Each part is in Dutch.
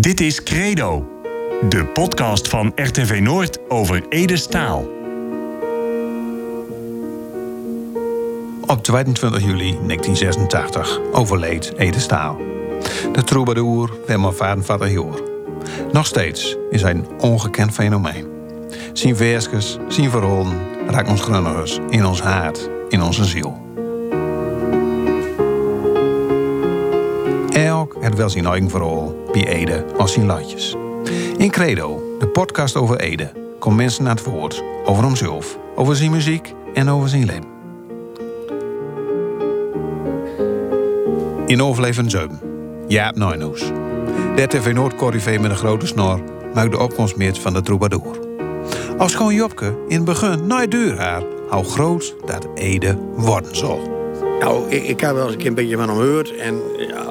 Dit is Credo, de podcast van RTV Noord over Ede Staal. Op 22 juli 1986 overleed Ede Staal. De troubadour maar vader jaar. Nog steeds is hij een ongekend fenomeen. Zijn versjes, zijn verhalen raakt ons grunnigers in ons hart, in onze ziel. Wel zijn eigen verhaal bij Ede als zijn latjes. In Credo, de podcast over Ede, komt mensen naar het woord over hemzelf, over zijn muziek en over zijn leven. In overleven Zeum, Jaap Nijnoes. De TV Noord met een grote snor maakt de opkomst mee van de troubadour. Als gewoon Jopke in het begin nooit duur haar, hoe groot dat Ede worden zal. Nou, ik, ik heb wel eens een beetje van hem gehoord. En ja,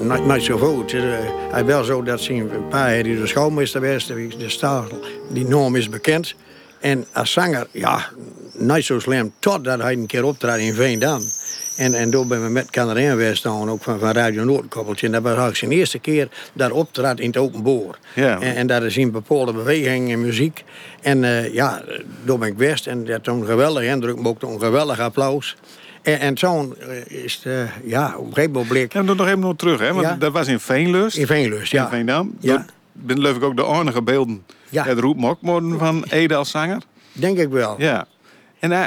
niet, zo goed. Uh, hij wel zo dat zijn pa die de schoolmeester was, de staal, die norm is bekend. En als zanger, ja, niet zo slim, totdat hij een keer optrad in Veendam. En, en toen ben we met Canarijn geweest, ook van, van Radio Noordkoppeltje. En dat was eigenlijk zijn eerste keer dat optrad in het openbaar. Ja. En, en dat is een bepaalde beweging en muziek. En uh, ja, toen ben ik geweest en dat een geweldige indruk, maar ook een geweldig applaus. En, en zo eh, is uh, ja, op een gegeven moment bleek... Ja, nog even nog terug, hè? Want ja. dat was in Veenlust. In Veenlust, ja. In Veendam. Ja. Ben leuk ik ook de enige beelden ja. het roepmokmorden van Ede als zanger? Denk ik wel. Ja. En uh,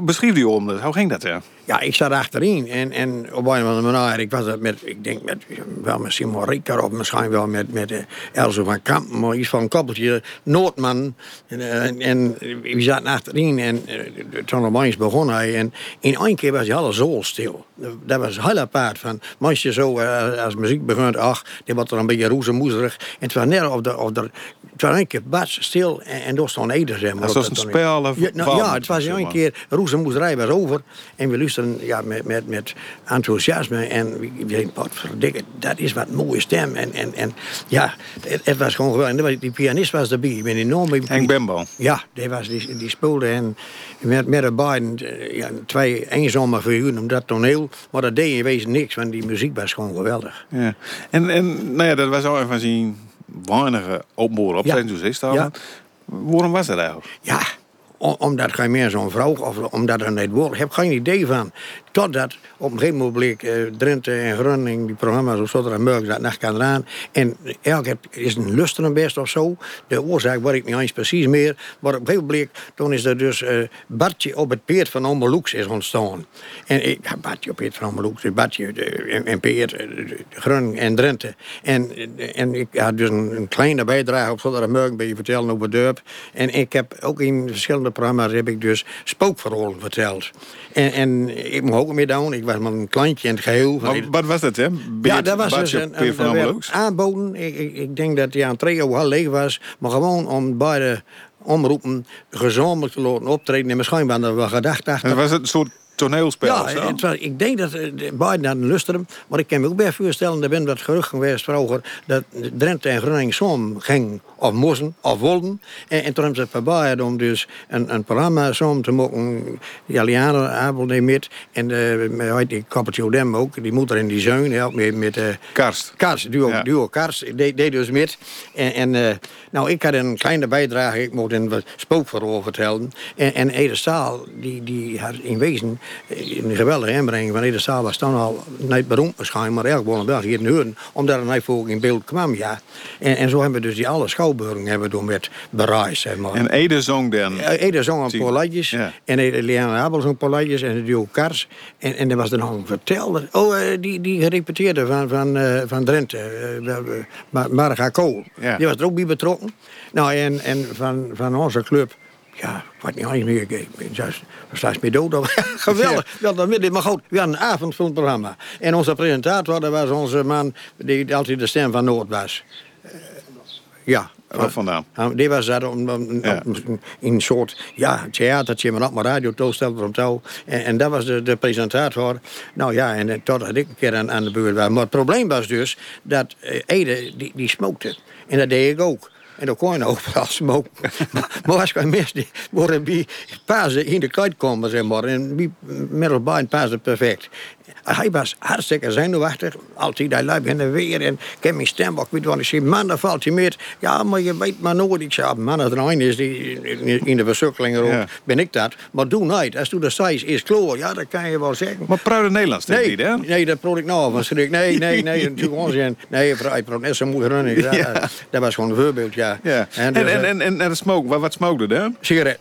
beschrijf die om, hoe ging dat, ja? Ja, ik zat achterin en, en op een of andere manier, ik was met, ik denk met, wel Simon Rieker of misschien wel met, met uh, Elze van Kampen, maar iets van een koppeltje Noordman. En, uh, en we zaten achterin en uh, toen opeens begon hij en in één keer was hij alles zo stil. Dat was heel apart van, meisje zo, als muziek begint, ach, die wordt er een beetje roezemoezerig. En het was net of, de, of er, het was een keer bas stil en, en door stond Eder, zeg maar. was een spel of ja, nou, ja, het was een keer, roezemoezerij was over en we luisterden ja, met, met, met enthousiasme. En we denken, wat verdikke, dat is wat mooie stem. En, en, en ja, het, het was gewoon geweldig. Die pianist was erbij. Ik ben enorm... Henk Bembo. Ja, die, was, die, die speelde. En met, met de beiden, ja, twee eenzame figuren om dat toneel. Maar dat deed in wezen niks, want die muziek was gewoon geweldig. Ja. En, en nou ja, dat was al even zien weinige opboren op ja. zijn ja. Waarom was dat eigenlijk? Ja, omdat je meer zo'n vrouw, of omdat er niet wordt, heb geen idee van. Totdat op een gegeven moment bleek uh, Drenthe en Groningen, die programma's of zo, dat dat nacht kan eraan. En elk is een lusteren best of zo. De oorzaak weet ik niet eens precies meer. Maar op een gegeven moment bleek, toen is er dus uh, Bartje op het peert van Ommeloeks is ontstaan. En ik, Bartje op het van Ommeloeks, Bartje en, en Peert, Groningen en Drenthe. En, en ik had dus een, kleine bijdrage op zodat ik een beetje vertellen over Durp. En ik heb ook in verschillende programma's heb ik dus spookverhalen verteld. En, en ik mocht ook meer doen. Ik was maar een klantje in het geheel. Maar, wat was dat, hè? ja, dat was dus een, een, een aanboden. Ik, ik, ik, denk dat aan trio al leeg was. Maar gewoon om beide omroepen gezamenlijk te laten optreden. En misschien waren er wel gedacht achter. En was het een soort toneelspel. Ja, het was, ik denk dat uh, Biden naar lusteren. Maar ik kan me ook bij voorstellen, er ben dat gerucht geweest vroeger, dat Drenthe en Groningen samen ging, of moesten, of wilden. En, en toen hebben ze het om dus een, een programma samen te maken. Jalianer Abel met. En uh, die Kappertje Dem ook, die moeder en die zoon, helpt met... met uh, Karst. Karst, duo, ja. duo Karst, deed, deed dus met. En, en uh, nou, ik had een kleine bijdrage, ik mocht een spookverhaal vertellen. En, en Ede Staal, die, die had in wezen een geweldige inbreng van Ede was toen al niet beroemd waarschijnlijk, maar wel in België in Huren, omdat er voor in beeld kwam, ja. En, en zo hebben we dus die alle schouwburgen hebben door met bereis, zeg maar. En Ede zong dan? Ede zong een paar ja. en Leanne Abel zong een paar liedjes, en de duo Kars. En, en er was er nog een vertelder, oh, die, die gerepeteerde van, van, uh, van Drenthe, uh, Marga Kool. Ja. Die was er ook bij betrokken. Nou, en, en van, van onze club ja, ik weet niet meer. Ik ben juist, meer dood. Geweldig. Ja. Ja, maar goed, we hadden een avondfilmprogramma. En onze presentator, dat was onze man die altijd de stem van Noord was. Uh, ja. Wat vandaan? Die was dat om, om, ja. in een soort ja, theatertje, maar ook maar radio toestel om touw. En, en dat was de, de presentator. Nou ja, en totdat ik een keer aan, aan de beurt was. Maar het probleem was dus dat uh, Ede, die, die smokte. En dat deed ik ook. En dan kon je nou overal smoken. maar, maar als mensen die worden bij pasen in de kite komen, zeg maar. En bij middelbaar pasen perfect. Hij was hartstikke zenuwachtig. Altijd, hij liep in de weer en ik heb mijn stem ook wat ik zei, man, dan valt hij meer. Ja, maar je weet maar nooit. Ik zei, man, als er een is die in de Ja. roept, ben ik dat. Maar doe nooit. Als du dat zei, is kloor. Ja, dat kan je wel zeggen. Maar pruide Nederlands, denk Nee, niet, hè? nee, dat probeer ik nou van schrik. Nee, nee, nee, natuurlijk onzin. Nee, hij praat net zo moeilijk Ja. dat was gewoon een voorbeeld, ja. Ja. En, dus, en, eh, en, en, en de smoke, wat, wat smokte hè? sigaret.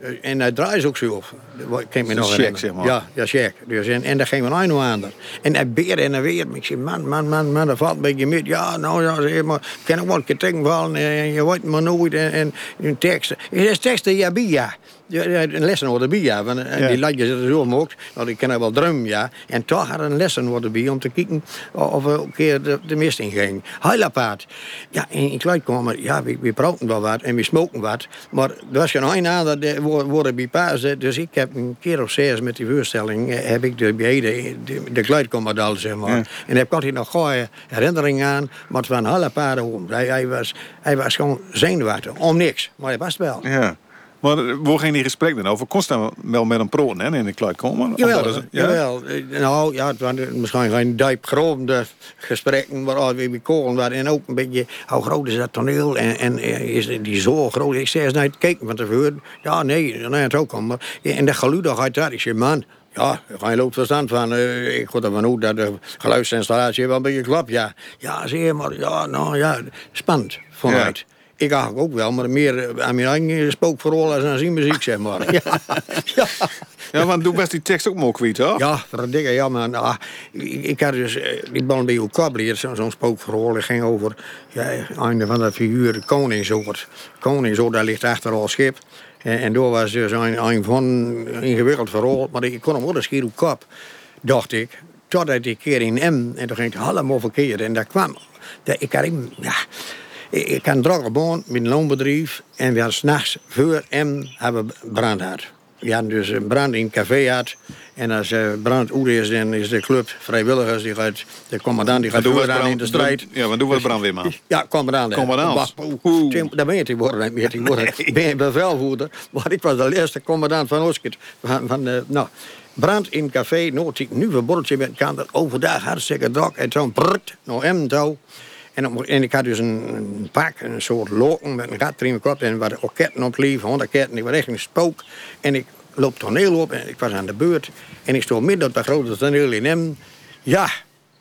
Eh, En hij draait ook zo op. Dat kan me nog check, zeg maar. Ja, ja, check. Dus, en, en daar ging we nou aan. En hij beerde en hij weer. Ik zei, man, man, man, man, dat valt een beetje met. Ja, nou ja, zeg maar, ik kan ook wel een keer tegenvallen. En je weet maar nooit. En, en, en teksten. Ik zei, teksten, ja, bij, ja. Ja, Een lessen worden bij, ja. Want, eh, Ja. Die ladjes er zo omhoog. Nou, die kennen wel drum, ja. En toch had er een lessen worden bij om te kijken of we een keer de, de mist in ging. Heel apart. Ja, in kluit kwamen, ja, we, we praten wel wat en we smoken wat. Maar er was geen een aan dat de wo- worden bij paas. Dus ik heb een keer of zes met die voorstelling, eh, heb ik de beide, de, de kluitcommandal, zeg maar. Ja. En heb ik altijd nog goede herinneringen aan. Maar het hele paar hoor. Hij, hij, was, hij was gewoon zenuwachtig, om niks. Maar hij was het wel. Ja. Maar hoe ging die gesprek dan over? Kost wel met een proon hè, in de kluit komen? Jawel, dat is- ja? jawel. Eh, Nou ja, het waren misschien geen diep grove gesprekken, maar we bij kolen. En ook een beetje, hoe groot is dat toneel? En, en eh, is die zo groot? Ik zei eens naar het kijken van tevoren. Ja, nee, nee, het ook al. Maar, en de geluidigheid daar, ik zei, man... Ja, geen loopt verstand van. eh, ik ga ervan uit dat de geluidsinstallatie wel een beetje klopt. Ja, ja zie je, maar ja, nou ja, spannend vanuit. Ik eigenlijk ook wel, maar meer eh, aan mijn eigen spookverhaal als aan zijn muziek, zeg maar. ja, ja. Ja, want doe best die tekst ook mooi kwijt, hoor. Ja, verdikke, ja, man. Ah, ik, ik had dus, eh, die bal bij Ukabli, zo'n zo'n spookverhaal, ging over ja, een van de figuren, Koningsoord. Koningsoord, daar ligt achter al schip. En, en daar was dus een, een van een ingewikkeld verhaal, maar ik kon hem wel eens schier op kop, dacht ik. Totdat ik keer in M, en toen ging het helemaal verkeerd. En daar kwam, dat, ik had hem, ja... Ik ik had een drukke baan met een loonbedrijf. En we hadden s'nachts voor M hebben brand gehad. We hadden dus een brand in café gehad. En als eh, brand uit is, dan is de club vrijwilligers, die gaat, de commandant die gaat vooraan brand- in de strijd. Ja, maar doe wat brandweerman. Ja, commandant. Commandant. Daar ben je tegenwoordig niet meer. Tegenwoordig ben bevelvoerder. Maar ik was de eerste commandant van Oskert. Van, van, eh, nou, brand in café, Noord, nu een borreltje met kanten. Overdag hartstikke druk. En zo'n brrrt, nou hem touw. En, ik had dus een, pak, een soort loken met een gat erin gekort. En waar ook ketten op lief, honderd ketten. Ik was echt een spook. En ik loop toneel op en ik was aan de beurt. En ik stond midden op dat grote toneel in hem. Ja,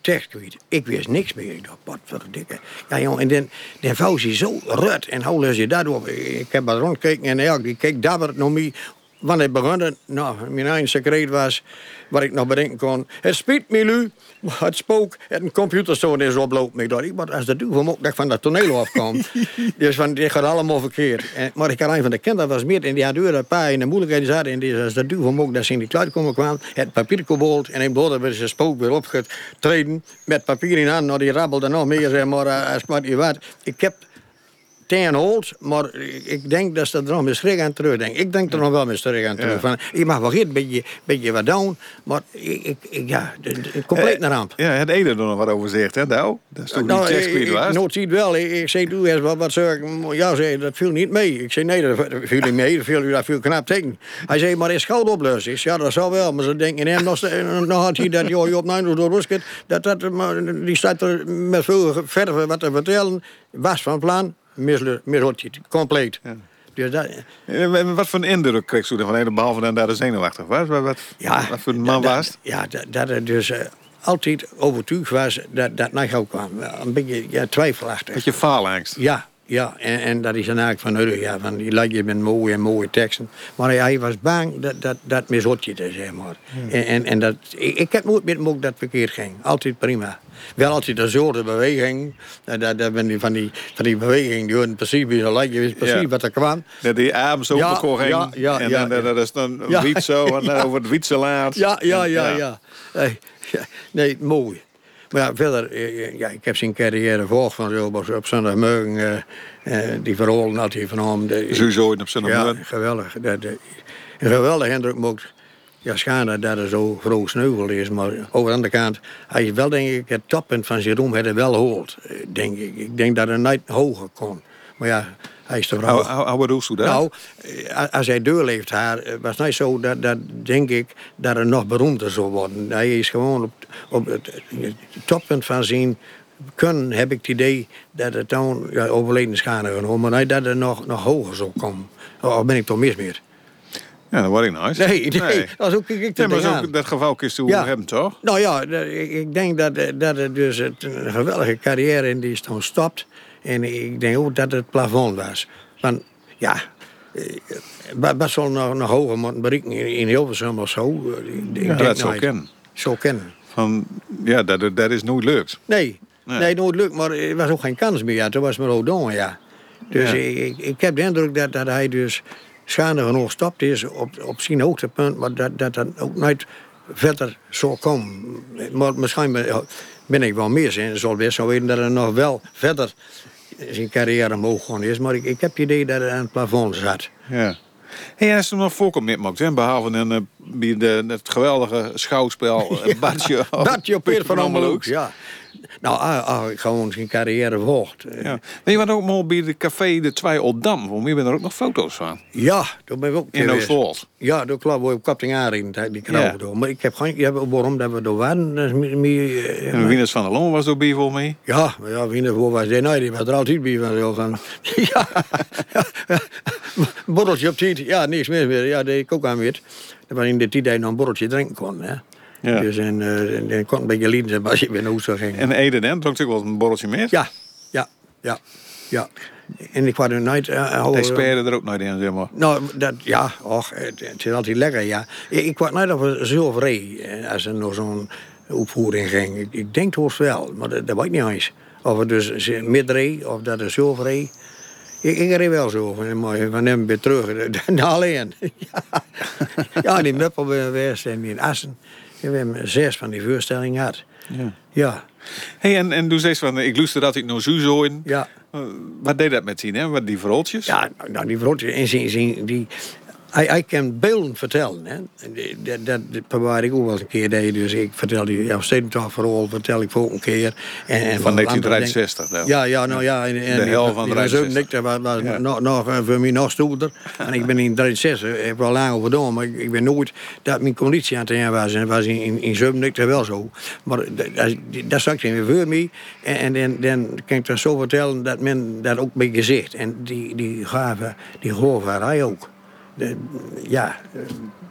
tekstgebied. Ik wist niks meer. Ik dacht, wat voor dikke. Ja, en dan, dan vouw ze zo rut. En hoe lees je dat op? Ik heb wat rondgekeken en ja, die keek dabberd naar mij. Wanneer het begon, nou, mijn eigen secret was, wat ik nog bedenken kon. Het spiet me nu, het spook, het een computerstoon is oplopen. Ik dacht, ik als de duivel moet dat ik van dat toneel afkom. dus van, dit gaat allemaal verkeerd. En, maar ik had een van de kinderen was meer en die had een paar in de moeilijkheden zaten. En die als de duivel mocht dat ze in die kluit komen kwam, het papier gebold en hij wilde weer zijn spook weer opgetreden met papier in hand. Nou, die rabbelde nog meer, zeg maar, eh, als wat je wat. Ik heb ten hold, maar ik denk dat ze er nog met schrik aan terugdenken. Ik denk er nog wel met schrik aan terug. Van, je mag wel een beetje, beetje wat doen, maar ik, ik, ja, compleet een ramp. Ja, het ene er nog wat over zegt, hè, nou? Dat is toch Nou, tekst kwijt ik was? nood ziet wel. Ik, ik zei, doe eens wat, wat zeg ik? Ja, zei, dat viel niet mee. Ik zei, nee, dat viel niet mee. Dat viel, dat viel knap tegen. Hij zei, maar is goud oplossen? Ik zei, ja, dat zou wel. Maar ze denken hem nog, steeds- nog had hij dat, joh, je op Nijnhoes door Rusket, dat, dat, maar die staat er met veel verven wat te vertellen. Was van plan, mislu- mislukte het, compleet. Dus dat, Eh, Wat voor een indruk kreeg je ervan? Behalve dan dat er zenuwachtig was. Wat, wat, Ja, wat voor een man dat- was? Ja, dat, dat het dus eh, altijd overtuigd was dat dat naar jou kwam. Een beetje ja, twijfelachtig. Met je faalangst. Ja, ja. En, en dat is dan eigenlijk van, nou, ja, van die lijkt je met mooie en mooie teksten. Maar hij, hij was bang dat dat, dat mislukte, zeg maar. En, en, en dat, ik, ik heb nooit met ook dat verkeerd ging. Altijd prima. Wel altijd dezelfde beweging. Dat, dat, dat ben die, van, die, van die beweging, die hoorden precies wie ze lijkt. Je wist precies Ja. wat er kwam. Dat die arm zo Ja, op ging. ja, ja, en ja, dat is dan wiet zo. En over het wietse laat. Ja, ja, ja, ja. Nee, ja, nee, mooi. Maar ja, verder, eh, ja, ik heb zijn carrière gevolgd van op, zondagmorgen. eh, eh, die verholen altijd van hem. De- Sowieso in op zijn ja, geweldig. Dat, eh, een geweldig indruk mocht. Ja, schade dat er zo groot sneuvel is. Maar over de andere kant, hij is wel denk ik het toppunt van zijn roem had hij wel eh, Denk ik. Ik denk dat hij nooit hoger kon. Maar ja, hij is de vrouw. Hoe, bedoelt u dat? Nou, als hij doorleeft haar, eh, was niet zo dat, dat denk ik dat hij nog beroemder zou worden. Hij is gewoon op, op het, het toppunt van zijn kunnen, heb ik het idee dat het dan ja, overleden schade genomen, maar niet dat het nog, nog hoger zou komen. Of ben ik toch mis meer? ja, dat word ik nooit. Nee, nee, dat is ook ik Nee, maar zo, dat geval kun je Ja. hebben, toch? Nou ja, ik ik denk dat, eh, dat het dus een geweldige carrière in die is toen stopt. En ik denk ook dat het plafond was. Want ja, eh, wat, zal nog, nog hoger moeten bereiken in, Hilversum of zo? Eh, Ik, Ja, dat zou kennen. Zo kennen. Van, ja, dat, dat is nooit lukt. Nee, Nee. nee, nooit lukt, maar er was ook geen kans meer. Ja. Toen was maar Rodon, ja. Dus Ja. Ik, ik, heb de indruk dat, dat hij dus schade genoeg stopt is op, op zijn hoogtepunt, maar dat dat, dat ook nooit verder zou komen. Maar misschien ben, ben ik wel mis en zal best zo weten dat hij nog wel verder zijn carrière omhoog gaan is. Maar ik, ik heb het idee dat hij aan het plafond zat. Ja. Hey, en als er nog voorkomt met hè, behalve een, eh, bij de, het geweldige schouwspel je op van. Ja. Nou, ah, ah, ik gewoon zijn carrière volgt. Ja. Weet je wat ook mooi bij de café De Twee Oldam? Want hier ben er ook nog foto's van. Ja, daar ben ik ook In. Oostwold. Ja, dat klopt. Je op Kapting Arie, die knallen door. Maar ik heb geen... Ja, waarom dat we er waren? Dat is meer... eh, En Wieners van der Loon was er bij voor mij. ja, maar ja, wie voor was die? Nee, die was er altijd bij van. Zo van ja, borreltje op tijd. Ja, niks meer. meer. Ja, dat ik ook aan weet. Dat was in de tijd dat nog een borreltje drinken kon. Hè. Ja. Dus en, eh, en, kon een beetje lieden zijn als je weer naar huis zou ging. En Eden, hè? Dronk ook wel een borreltje met. Ja, ja, ja, ja. En ik was er nooit... Uh, oude- speerde er ook nooit in, zeg maar. Nou, dat, ja, och, het, het is altijd lekker, ja. Ik, ik kwam op een zilveree eh, als er nog zo'n opvoering ging. Ik, ik denk het wel, maar dat, dat weet ik niet eens. Of het dus midree of dat een zilveree. Ik, ik reed wel zo, van, maar van hem weer terug, naar alleen. ja, ja, die Meppel geweest en in Assen. En we hebben zes van die voorstellingen gehad. Ja. Ja, Hey, en, en toen zei ze van, ik luisterde altijd naar Zuzo in. ja. Eh, wat deed dat met zien, hè? Wat die verhaaltjes? Ja, nou, die vrouw, en zien, zien, die, hij, hij kan beelden vertellen. Hè. Dat, dat, dat ik ook wel eens een keer. deed. Dus ik vertel die ja, verhaal vertel ik voor een keer. En, en Van andere dingen. 1963 dan. Ja, ja, nou ja. En, en, De hel van de die was ook 63. niks, dat was, Ja. nog, nog, eh, voor mij nog stoerder. en ik ben in 1963, heb wel lang over gedaan, maar ik, ik ben nooit dat mijn conditie aan het eind was. En was in, in, in 97 wel zo. Maar dat, dat, zag ik weer voor mij. En, en dan, kan ik dat zo vertellen dat men dat ook bij gezicht. En die, die gaven, die geloven hij ook. De, ja,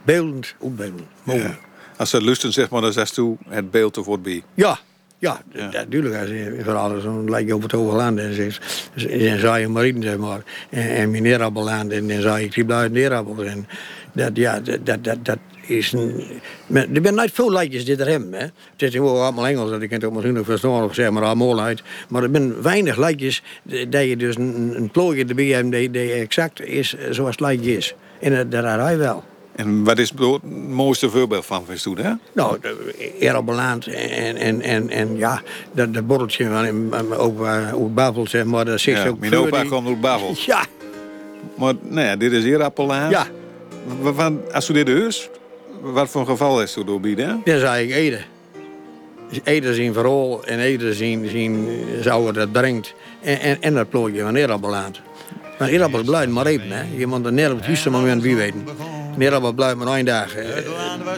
beeldend, opbeeldend. Mooi. Ja. Als ze lusten, zeg maar, dan zegt toe het beeld te wordt bij. Ja, ja, Ja. natuurlijk. Als je vooral zo'n lijkt over het hoge land en zegt, en zei je marine, zeg maar, en, en mijn neerabbeland en dan zei ik die blijven neerabbels. En dat, ja, dat, dat, dat, dat is een... maar Er zijn niet veel lijkjes die er hebben, hè. Het is gewoon allemaal Engels, dat ik het ook misschien nog verstaan of zeg maar allemaal uit. Maar er zijn weinig lijkjes dat je dus een, een plooitje erbij hebt die, die exact is zoals het lijkje is. En dat, dat had hij wel. En wat is het mooiste voorbeeld van, vind je hè? Nou, Erabeland en, en, en, en ja, dat, dat borreltje van opa op Babel, zeg maar, dat zegt Ja, ook mijn opa die- kwam door Bavel. Ja, Maar nee, dit is Appelaan. ja, als u dit heus, wat voor een geval is er doorbieden? hè? dan zei ik Ede. Dus Ede zien verhaal en Ede zien, zien zou het dat brengt. En, en, en dat plooitje van Erabeland. Maar Erabeland blijft maar even, hè. Je moet er net op het juiste moment wie weten. Erabeland blijft maar één dag, eh,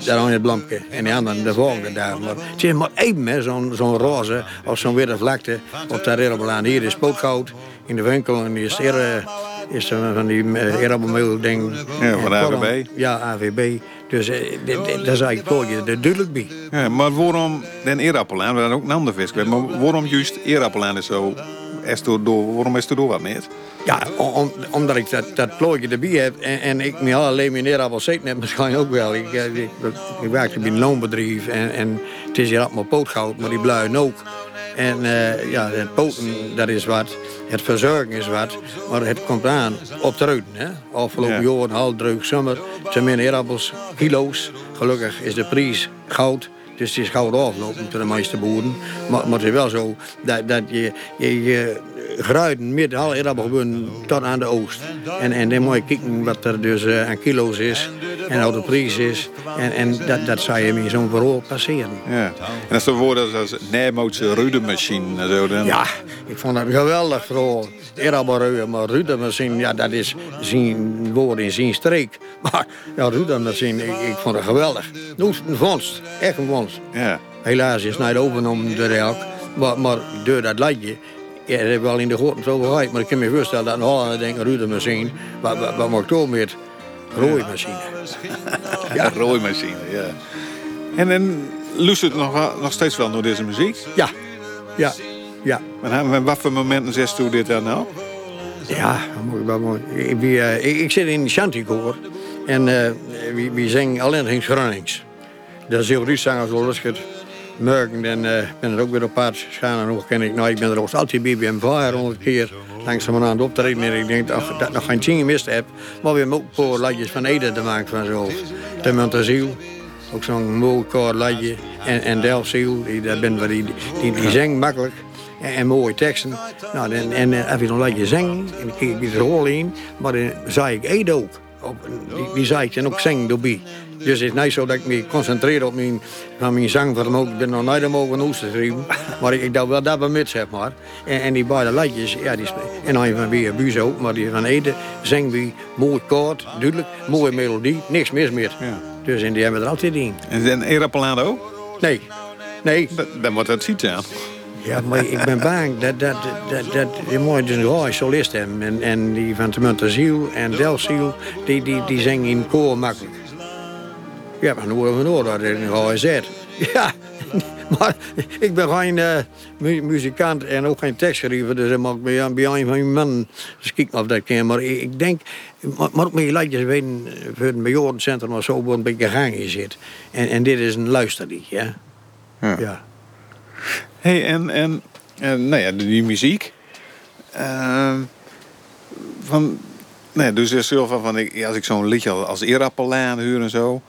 daar aan het blampje. En de andere de volgende dag. Maar het is maar even, hè, zo'n zo'n roze of zo'n witte vlakte op dat Erabeland. Hier is spookgoud in de winkel en die is er... eh, is er van die uh, Erabeland ding. Ja, van de AVB. Ja, AVB. Dus eh, zei ik plooitje er duidelijk bij. Ja, maar waarom den Eerappelaan? We hadden ook een ander vis. Maar waarom juist Eerappelaan is zo... Is er door, waarom is er door wat meer? Ja, om, omdat ik dat, dat plooitje erbij heb en, en ik me alleen mijn neerappel zitten heb, misschien ook wel. Ik, ik, ik, werkte bij een loonbedrijf en, en het is hier allemaal pootgoud, maar die bluien ook. En eh, ja, het poten, dat is wat. Het verzorgen is wat. Maar het komt aan op de ruiten. Hè. Afgelopen Ja. jaar een half druk zomer. Mijn neerappels kilo's. Gelukkig is de prijs goud. Dus het is aflopen voor de meeste boeren. Maar, maar het is wel zo dat, dat je, je, je gruiden met alle erappelgebieden tot aan de oost. En, en dan moet je kijken wat er dus eh, aan kilo's is. En wat de prijs is. En, en dat, dat zou je in zo'n bureau passeren. Ja. En als er woorden als Nijmootse rudemachine zo dan... Ja, ik vond dat geweldig. Erabaru, maar rudemachine, ja, dat is zijn woord in zijn streek. Maar ja, rudemachine, ik, ik vond het geweldig. Een vondst, echt een vondst. Ja. Helaas is het niet overgenomen door elk. Maar, maar door dat lijntje, ja, dat heb ik wel in de grote zo gehad. Maar ik kan me voorstellen dat een Hollander denkt, rudemachine, wat, wat, wat ik doen met rooimachine? Ja, rooimachine, ja. En, en luistert nog, nog steeds wel naar deze muziek? Ja, ja, ja. Maar aan wat voor momenten zegt u dit dan nou? Ja, ik wel mooi. Ik, ben, eh, ik, ik zit in de Shantykoor en eh we, we zingen alleen in Gronings. Dat is heel goed zingen zo lustig. Morgen ben, eh, ben er ook weer op pad gaan en ken ik. Nou, ik ben er ook altijd bij bij een keer langzamerhand op te rijden. En ik denk dat dat ik nog geen tien gemist heb. Maar we hebben ook een paar ladjes van Ede te maken van zo. De Montaziel, ook zo'n mooi koor ladje. En, en Delziel, die, dat die, die, die zingt makkelijk. En, mooie teksten. Nou, en, en eh, als je dan laat je zingen, en dan kijk ik de rol in, maar dan zei ik Ede ook. Op, die, die zei ik dan ook zingen erbij. Dus het is niet zo dat ik me concentreer op mijn, van mijn zangvermogen. Ik ben nog nooit mogen oesterschrijven. Maar ik, ik dacht wel dat we met, zeg maar. En, en die beide liedjes, ja, die En dan van weer Buus ook, maar die van Ede zingt wie mooi koord, duidelijk, mooie melodie, niks mis meer. Ja. Dus en die hebben we er altijd in. En dan Erapolano? Nee, nee, Dan wordt het ziet aan. Ja, maar ik ben bang dat, dat, dat, dat je moet dus een goede solist hebben. En, en die van de Montaziel en Delziel, die, die, die zingen in koor makkelijk. Ja, maar hoe van oor dat in een zet. Ja, maar ik ben geen eh, mu- muzikant en ook geen tekstschrijver. Dus dan mag ik bij, bij een van mijn mannen dus kijk of dat kan. Maar ik, ik denk, maar, ook met je liedjes weten, voor het bejaardencentrum of zo, wordt een beetje gang in zit. En, en dit is een luisterlied, ja. Ja. Hey, en, en, en nou ja, die muziek. Ehm, van, nee, dus je zegt van, van ik, als ik zo'n liedje als- als Erapolaan huur en zo.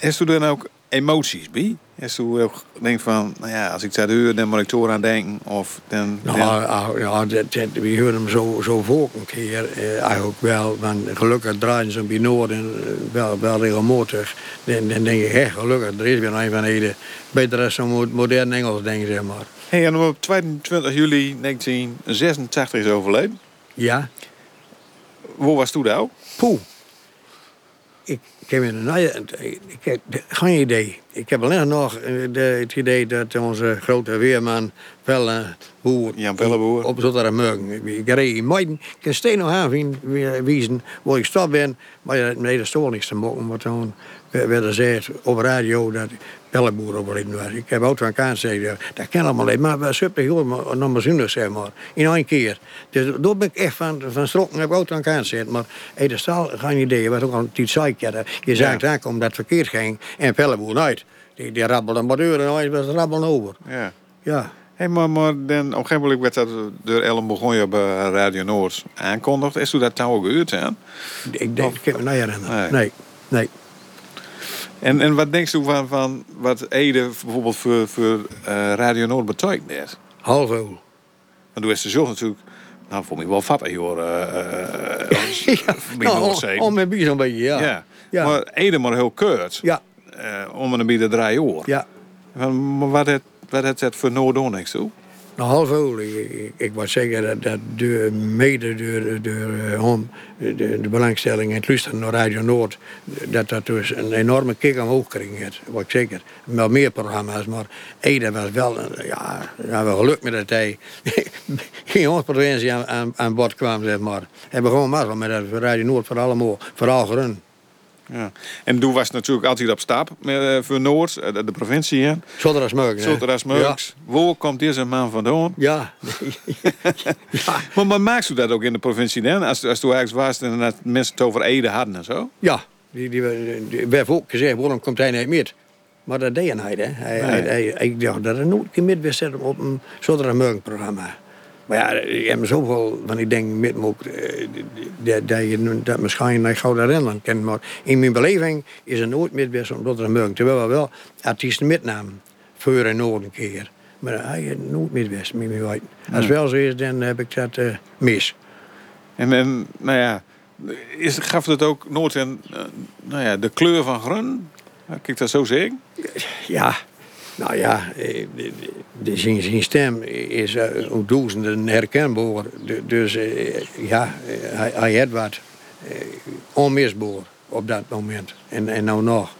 Is er dan ook emoties bij? Is er ook denk van, nou ja, als ik dat huur, dan moet ik zo aan denken. Of dan, Nou, dan- ja, ja, dat, dat, we horen hem zo, zo voor een keer. Eh, eigenlijk wel, want gelukkig draaien ze hem bij Noorden eh, wel, wel regelmatig. Dan, dan denk ik, hé, gelukkig, er is weer een van de beter als zo'n mo- modern Engels, denk ik, zeg maar. Hey, en op 22 juli 1986 is overleden. Ja, Waar was toen nou? poeh. Ik, ik heb een, ik heb geen idee. Ik heb alleen nog eh, de, het idee dat onze grote weerman Pelle Boer Jan Pelleboer. op Zottermorgen. Ik reed in Meiden. Ik kan steen nog aan zien- wijzen waar ik stop ben. Maar nee, dat stond niks te maken. Want toen werd er gezegd op radio dat Pelleboer overleden was. Ik heb ook aan elkaar gezegd, dat kan allemaal niet. Maar we super heel nog maar zinnig, zeg maar. In één keer. Dus daar ben ik echt van, van strokken. heb ik ook aan elkaar gezegd. Maar hey, dat staal geen idee. Wat ook al. Ja, dat- je zag het aankomen dat het verkeerd ging. En Pelleboer nooit. Die, die rabbelde maar deur en hij was rabbelen over. Ja. Ja. Hey, maar, maar dan, op een gegeven moment werd dat door Ellen begon je bij Radio Noord aankondigd. Is toen dat touw gehuurd aan? Ik denk, ik heb me niet herinneren. Nee. Nee, nee. En, en wat denk je van, van wat Ede bijvoorbeeld voor, voor eh, Radio Noord betekent net? Half. Want toen is de zelf natuurlijk, nou voor mij wel vattig hoor. eh eh, ja, bij nou, om mijn bier zo'n beetje, ja. ja. Ja. Maar Ede maar heel kort. Ja, eh, om en bij de drie jaar. ja. Van, Maar wat het, wat het voor Noord doen niks toe? Nou, half. Ik, ik, was zeker dat, de, mede door, eh, de, de belangstelling en het luisteren naar Radio Noord, dat dat dus een enorme kick omhoog kreeg. Dat was ik zeker. Wel meer programma's, maar Ede was wel, ja, wel geluk met dat hij geen onze provincie aan, aan, aan bod kwam, zeg maar. Hebben gewoon mazzel met Radio Noord voor allemaal, vooral gerun. Ja. En toen was het natuurlijk altijd op stap met, eh, voor Noord, eh, de, provincie. hè. Zonder als mogelijk. als mogelijk. Waar komt deze man vandaan? Ja. ja. Maar, maar maakt u dat ook in de provincie dan? Als, als toen ergens was en dat mensen het over Ede hadden en zo? Ja, die, die, die, werd ook gezegd, waarom komt hij niet met? Maar dat deed hij niet. Hè. Hij, Nee. hij, hij, ik dacht dat er nooit met was op een zonder programma. Maar ja, ik heb zoveel van die dingen met me ook, eh, dat, dat je dat misschien niet gauw herinneren kan. Maar in mijn beleving is er nooit met was op een morgen. Terwijl we wel artiesten metnamen. Voor en noord een keer. Maar hij nooit met was, met me weten. Als wel zo is, dan heb ik dat eh, mis. En, en nou ja, is, gaf het ook nooit een, uh, nou ja, de kleur van groen? Kijk ik dat zo zeggen? Ja, nou ja, de, zijn, zijn stem is uh, duizenden herkenbaar. Dus uh, ja, hij, hij had wat onmisbaar op dat moment. En, en nou nog.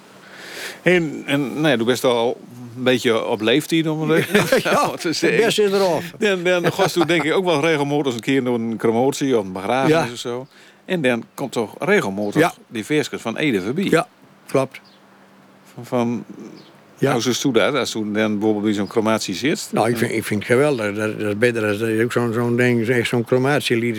En, en nee, du best al een beetje op leeftijd om het ja, te zeggen. best is erop. Dan, dan gast toen denk ik ook wel regelmatig een keer door een crematie of een begrafenis of zo. En dan komt toch regelmatig ja. die veerskes van Ede voorbij. Ja, klopt. Van, van ja. Hoe is dat, als je dan bijvoorbeeld bij zo'n crematie zit? Nou, ik vind, ik vind het geweldig. Dat, dat is beter als dat je ook zo'n zo'n ding, zo'n crematielied.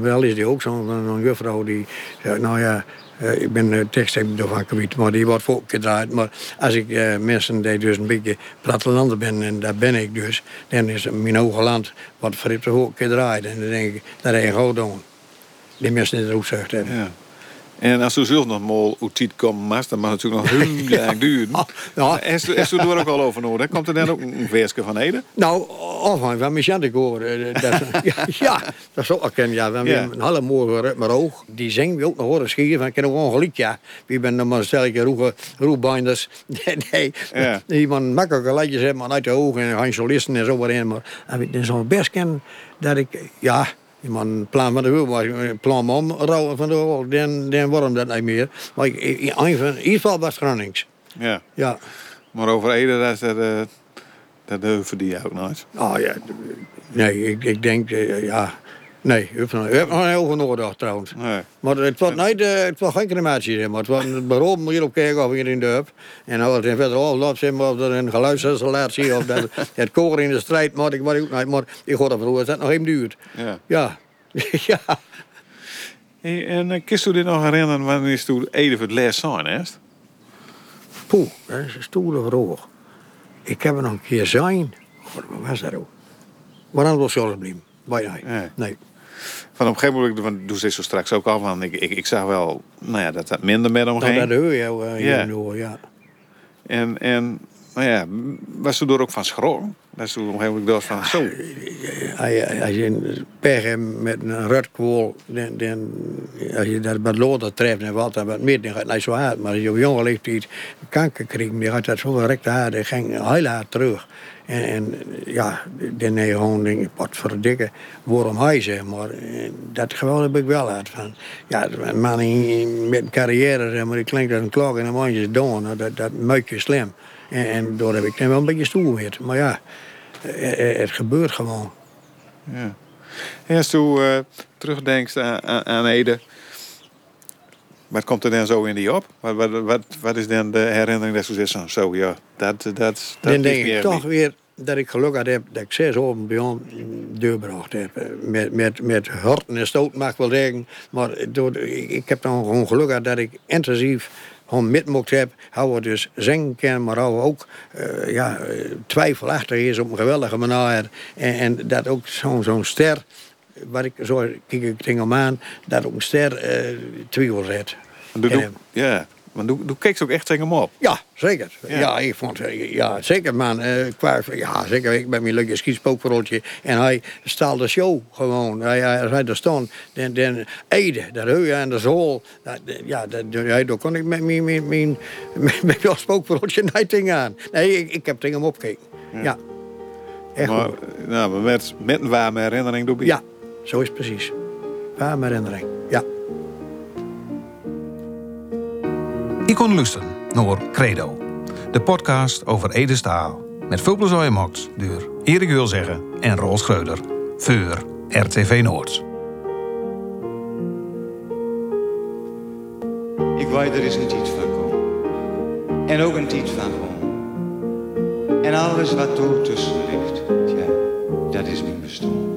Wel is die ook zo'n zo juffrouw die zegt, nou ja, uh, ik ben uh, tekst ervan kwijt, maar die wordt voorgedraaid. Maar als ik uh, mensen die dus een beetje plattelanden ben, en daar ben ik dus, dan is mijn hoge land wat verript hoog gedraaid. En dan denk ik, dat is goed doen. Die mensen die er ook hebben. Ja. En als u zelf nog mal uit tijd komen dan mag het natuurlijk nog heel lang duren. Ja. Is u er ook al over nodig? Komt er dan ook een versje van Ede? Nou, afhankelijk van mijn ik hoor. ja, ja, dat is ook. Ja, we hebben een hele mooie maar oog. Die zingen we ook nog horen schieren van, ik ken ook een geluk, ja. Wie ben dan maar stelletje roege, roebinders. nee, nee. Ja. Iemand makkelijke lijntjes hebben, uit de ogen en gaan solisten en zo wat in. Maar ik zou best kennen dat ik, ja... Man plan van de wil, plan om rouwen van de wil, dan, dan wordt dat niet meer. Maar ik, in ieder geval was Gronings. Ja. ja. Maar over Ede, dat, dat, uh, dat die ook nooit. Oh ja, nee, ik, ik denk, uh, ja, Nee, u hebt nog een heel genoeg trouwens. Nee. Maar het was, niet, uh, het was geen crematie, maar het was een beroep hier op kijken of je in de hub. En dan was het verder al laat zien of er een geluidsinstallatie of dat het koor in de strijd, maar ik maar ook niet. Maar ik hoorde vroeger dat nog even duurt. Ja. Ja. ja. Hey, en uh, kun je dit nog herinneren wanneer is toen Ede voor het les zijn, hè? Poeh, dat is een stoere vraag. Ik heb er nog een keer zijn. God, wat was dat ook? Waarom was zelf blijven? Nee. nee. Van op een gegeven moment, want doe ze zo straks ook al van, ik, ik, ik zag wel, nou ja, dat dat minder met omheen. Nou, dat hoor je uh, ja. Door, ja. En, en, nou ja, was ze door ook van schrok? Dat ze op gegeven moment van, zo. Als je pech met een rutkwol, dan, dan, als je dat wat loter treft en wat, dan wat meer, dan gaat het niet zo hard. Maar als je op jonge leeftijd kanker krijgt, dan gaat dat zo direct hard, dan ging heel hard terug. En, en ja, dan heb je gewoon wat verdikken waarom hij zeg maar. Dat gevoel heb ik wel uit van. Ja, een man met een carrière, zeg maar, die klinkt als een klok en een doen, nou, dat, dat maakt je slim. En, en daar heb ik dan wel een beetje stoel met. Maar ja, het, het gebeurt gewoon. Ja. En als je uh, terugdenkt aan, aan Ede, wat komt er dan zo in die op? Wat, wat, wat, wat is dan de herinnering dat je zegt, zo ja, dat, dat, dat Dan denk ik toch weer dat ik geluk had heb dat ik zes open bij ons deurbracht heb. Met, met, met horten en stoot mag ik wel zeggen. Maar door, ik heb dan gewoon geluk gehad dat ik intensief gewoon mitmocht heb. Hoe we dus zingen kan, maar hoe we ook uh, ja, twijfelachtig is op een geweldige manier. En, en dat ook zo'n zo'n ster waar ik zo kijk ik tegen aan, dat ook een ster uh, twijfel zet. Ja, maar doe, doe keek ook echt tegen hem op? Ja, zeker. Ja, ik vond, ja zeker man. Uh, qua, ja, zeker. Ik ben mijn leuke skiespookverroltje. En hij staalde de show gewoon. Hij, hij, hij er stond. Dan, dan Ede, dat je en de zool. Dat, ja, dat, ja, daar kon ik met mijn, mijn, mijn, mijn spookverroltje niet aan. Nee, ik, ik heb tegen hem opgekeken. Ja. ja. Echt maar, nou, maar met, met een warme herinnering doe je. Ja, zo is het precies. Warme herinnering, Ik kon luisteren naar Credo, de podcast over Ede Staal. Met veel plezier gemaakt door Erik zeggen en Roos Schreuder voor RTV Noord. Ik weet er is een tijd van komen. En ook een tijd van gewoon. En alles wat er tussen ligt, ja, dat is mijn bestaan.